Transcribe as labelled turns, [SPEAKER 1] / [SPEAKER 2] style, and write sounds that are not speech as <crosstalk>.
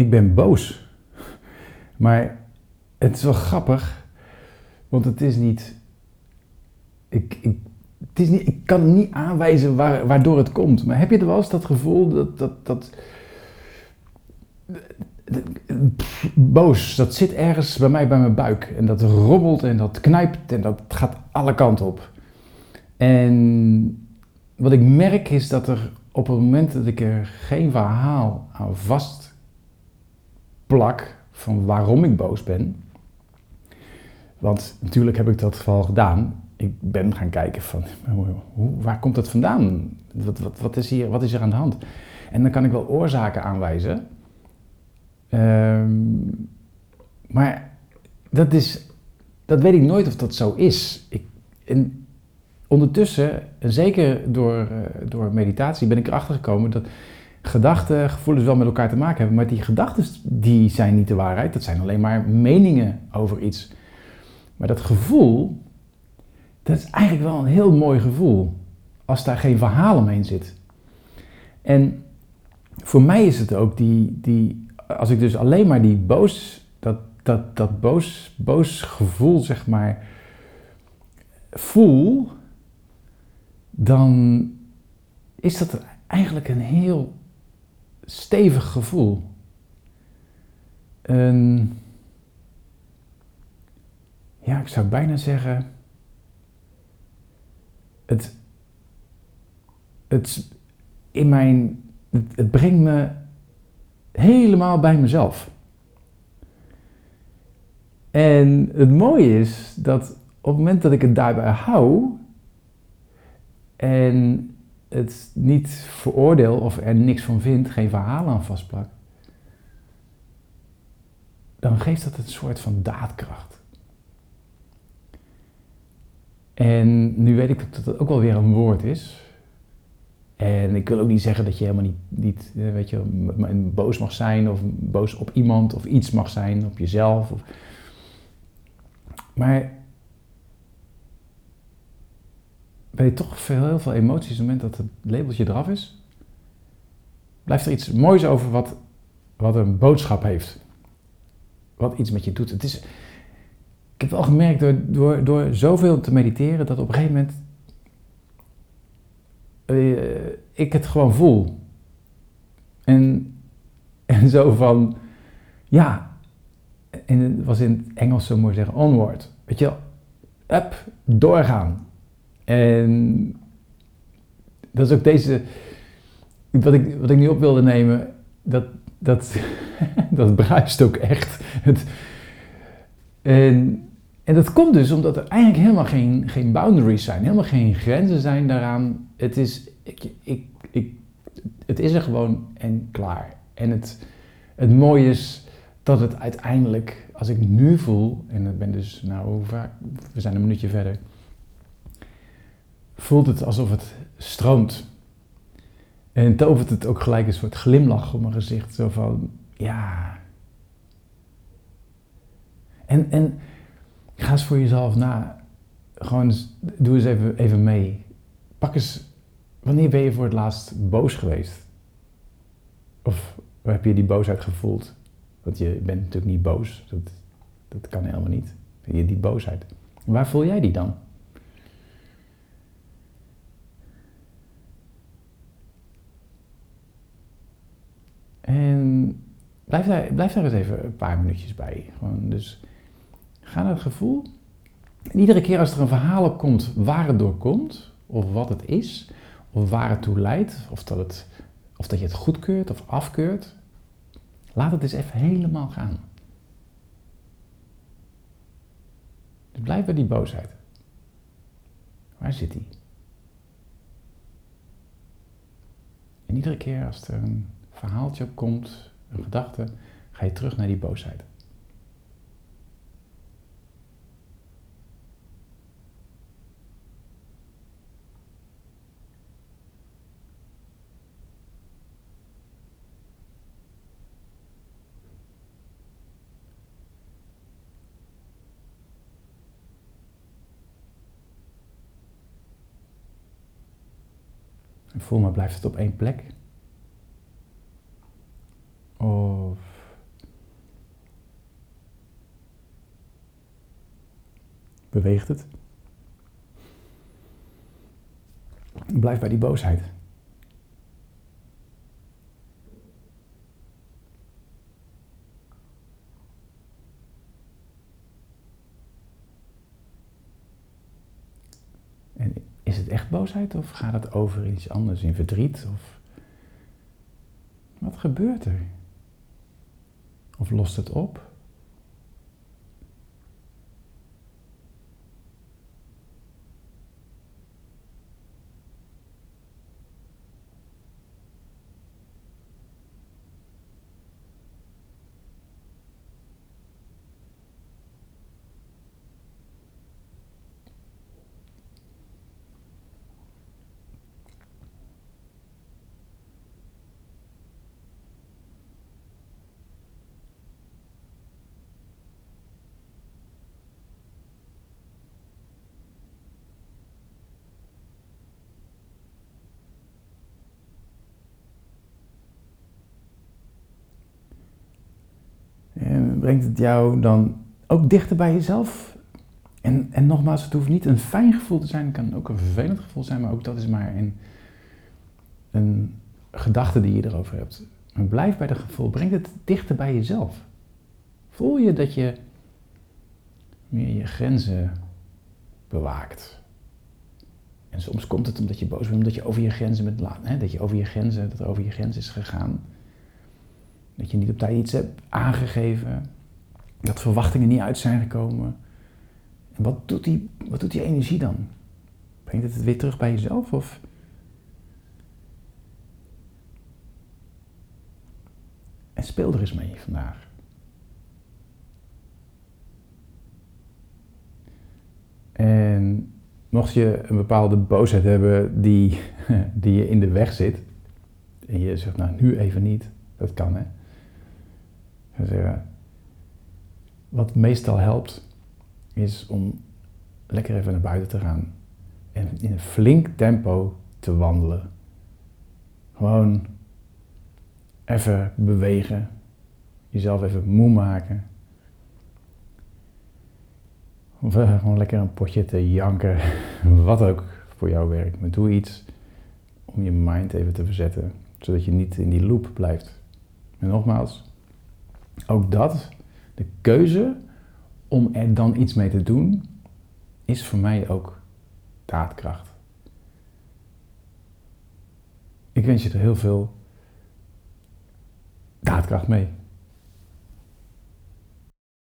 [SPEAKER 1] ik ben boos. Maar het is wel grappig, want het is niet. Ik, ik, het is niet, ik kan niet aanwijzen waar, waardoor het komt. Maar heb je er wel eens dat gevoel dat. dat, dat boos, dat zit ergens bij mij bij mijn buik. En dat rommelt en dat knijpt en dat gaat alle kanten op. En wat ik merk is dat er op het moment dat ik er geen verhaal aan vast plak van waarom ik boos ben. Want natuurlijk heb ik dat geval gedaan. Ik ben gaan kijken van hoe, waar komt dat vandaan? Wat, wat, wat, is hier, wat is er aan de hand? En dan kan ik wel oorzaken aanwijzen. Ehm, maar dat, is, dat weet ik nooit of dat zo is. Ik, en ondertussen, en zeker door, uh, door meditatie, ben ik erachter gekomen dat gedachten, gevoelens wel met elkaar te maken hebben. Maar die gedachten die zijn niet de waarheid. Dat zijn alleen maar meningen over iets. Maar dat gevoel, dat is eigenlijk wel een heel mooi gevoel. Als daar geen verhaal omheen zit. En voor mij is het ook die, die als ik dus alleen maar die boos, dat, dat, dat boos, boos gevoel, zeg maar, voel, dan is dat eigenlijk een heel stevig gevoel. Een, ja, ik zou bijna zeggen, het, het, in mijn, het, het brengt me helemaal bij mezelf. En het mooie is dat op het moment dat ik het daarbij hou en het niet veroordeel of er niks van vind, geen verhaal aan vastplak, dan geeft dat een soort van daadkracht. En nu weet ik dat dat ook wel weer een woord is. En ik wil ook niet zeggen dat je helemaal niet, niet eh, weet je, boos mag zijn of boos op iemand of iets mag zijn, op jezelf. Of... Maar ben je toch veel, heel veel emoties op het moment dat het labeltje eraf is, blijft er iets moois over wat, wat een boodschap heeft. Wat iets met je doet. Het is, ik heb wel gemerkt door, door, door zoveel te mediteren dat op een gegeven moment uh, ik het gewoon voel. En, <laughs> en zo van, ja, en het was in het Engels zo mooi zeggen, onward. Weet je wel, up, doorgaan. En dat is ook deze, wat ik, wat ik nu op wilde nemen, dat, dat, <laughs> dat bruist ook echt. Het, en, en dat komt dus omdat er eigenlijk helemaal geen, geen boundaries zijn, helemaal geen grenzen zijn daaraan. Het is, ik, ik, ik, het is er gewoon en klaar. En het, het mooie is dat het uiteindelijk, als ik nu voel, en ik ben dus, nou, vaak, we zijn een minuutje verder, voelt het alsof het stroomt. En tovert het ook gelijk een soort glimlach op mijn gezicht. Zo van, ja. En, en ga eens voor jezelf na. Gewoon eens, doe eens even, even mee. Pak eens, wanneer ben je voor het laatst boos geweest? Of heb je die boosheid gevoeld? Want je bent natuurlijk niet boos. Dat, dat kan helemaal niet. Je die boosheid. Waar voel jij die dan? En blijf daar, blijf daar eens even een paar minuutjes bij. Gewoon dus ga naar het gevoel. En iedere keer als er een verhaal op komt waar het door komt, of wat het is, of waar het toe leidt, of dat, het, of dat je het goedkeurt of afkeurt, laat het eens even helemaal gaan. Dus blijf bij die boosheid. Waar zit die? En iedere keer als er een verhaaltje komt, een gedachte, ga je terug naar die boosheid. En voel maar, blijft het op één plek? Of beweegt het. Blijf bij die boosheid. En is het echt boosheid of gaat het over iets anders, in verdriet? Of wat gebeurt er? Of lost het op? En brengt het jou dan ook dichter bij jezelf? En, en nogmaals, het hoeft niet een fijn gevoel te zijn, het kan ook een vervelend gevoel zijn, maar ook dat is maar een, een gedachte die je erover hebt. Maar blijf bij dat gevoel, breng het dichter bij jezelf. Voel je dat je meer je grenzen bewaakt. En soms komt het omdat je boos bent, omdat je over je grenzen bent hè, dat je over je grenzen, dat er over je is gegaan. Dat je niet op tijd iets hebt aangegeven. Dat verwachtingen niet uit zijn gekomen. En wat doet die, wat doet die energie dan? Brengt het het weer terug bij jezelf? Of... En speel er eens mee vandaag. En mocht je een bepaalde boosheid hebben die, <laughs> die je in de weg zit, en je zegt, nou nu even niet, dat kan hè. Zeggen, wat meestal helpt, is om lekker even naar buiten te gaan en in een flink tempo te wandelen. Gewoon even bewegen, jezelf even moe maken. Of gewoon lekker een potje te janken, <laughs> wat ook voor jou werkt. Maar doe iets om je mind even te verzetten, zodat je niet in die loop blijft. En nogmaals, ook dat, de keuze om er dan iets mee te doen, is voor mij ook daadkracht. Ik wens je er heel veel daadkracht mee.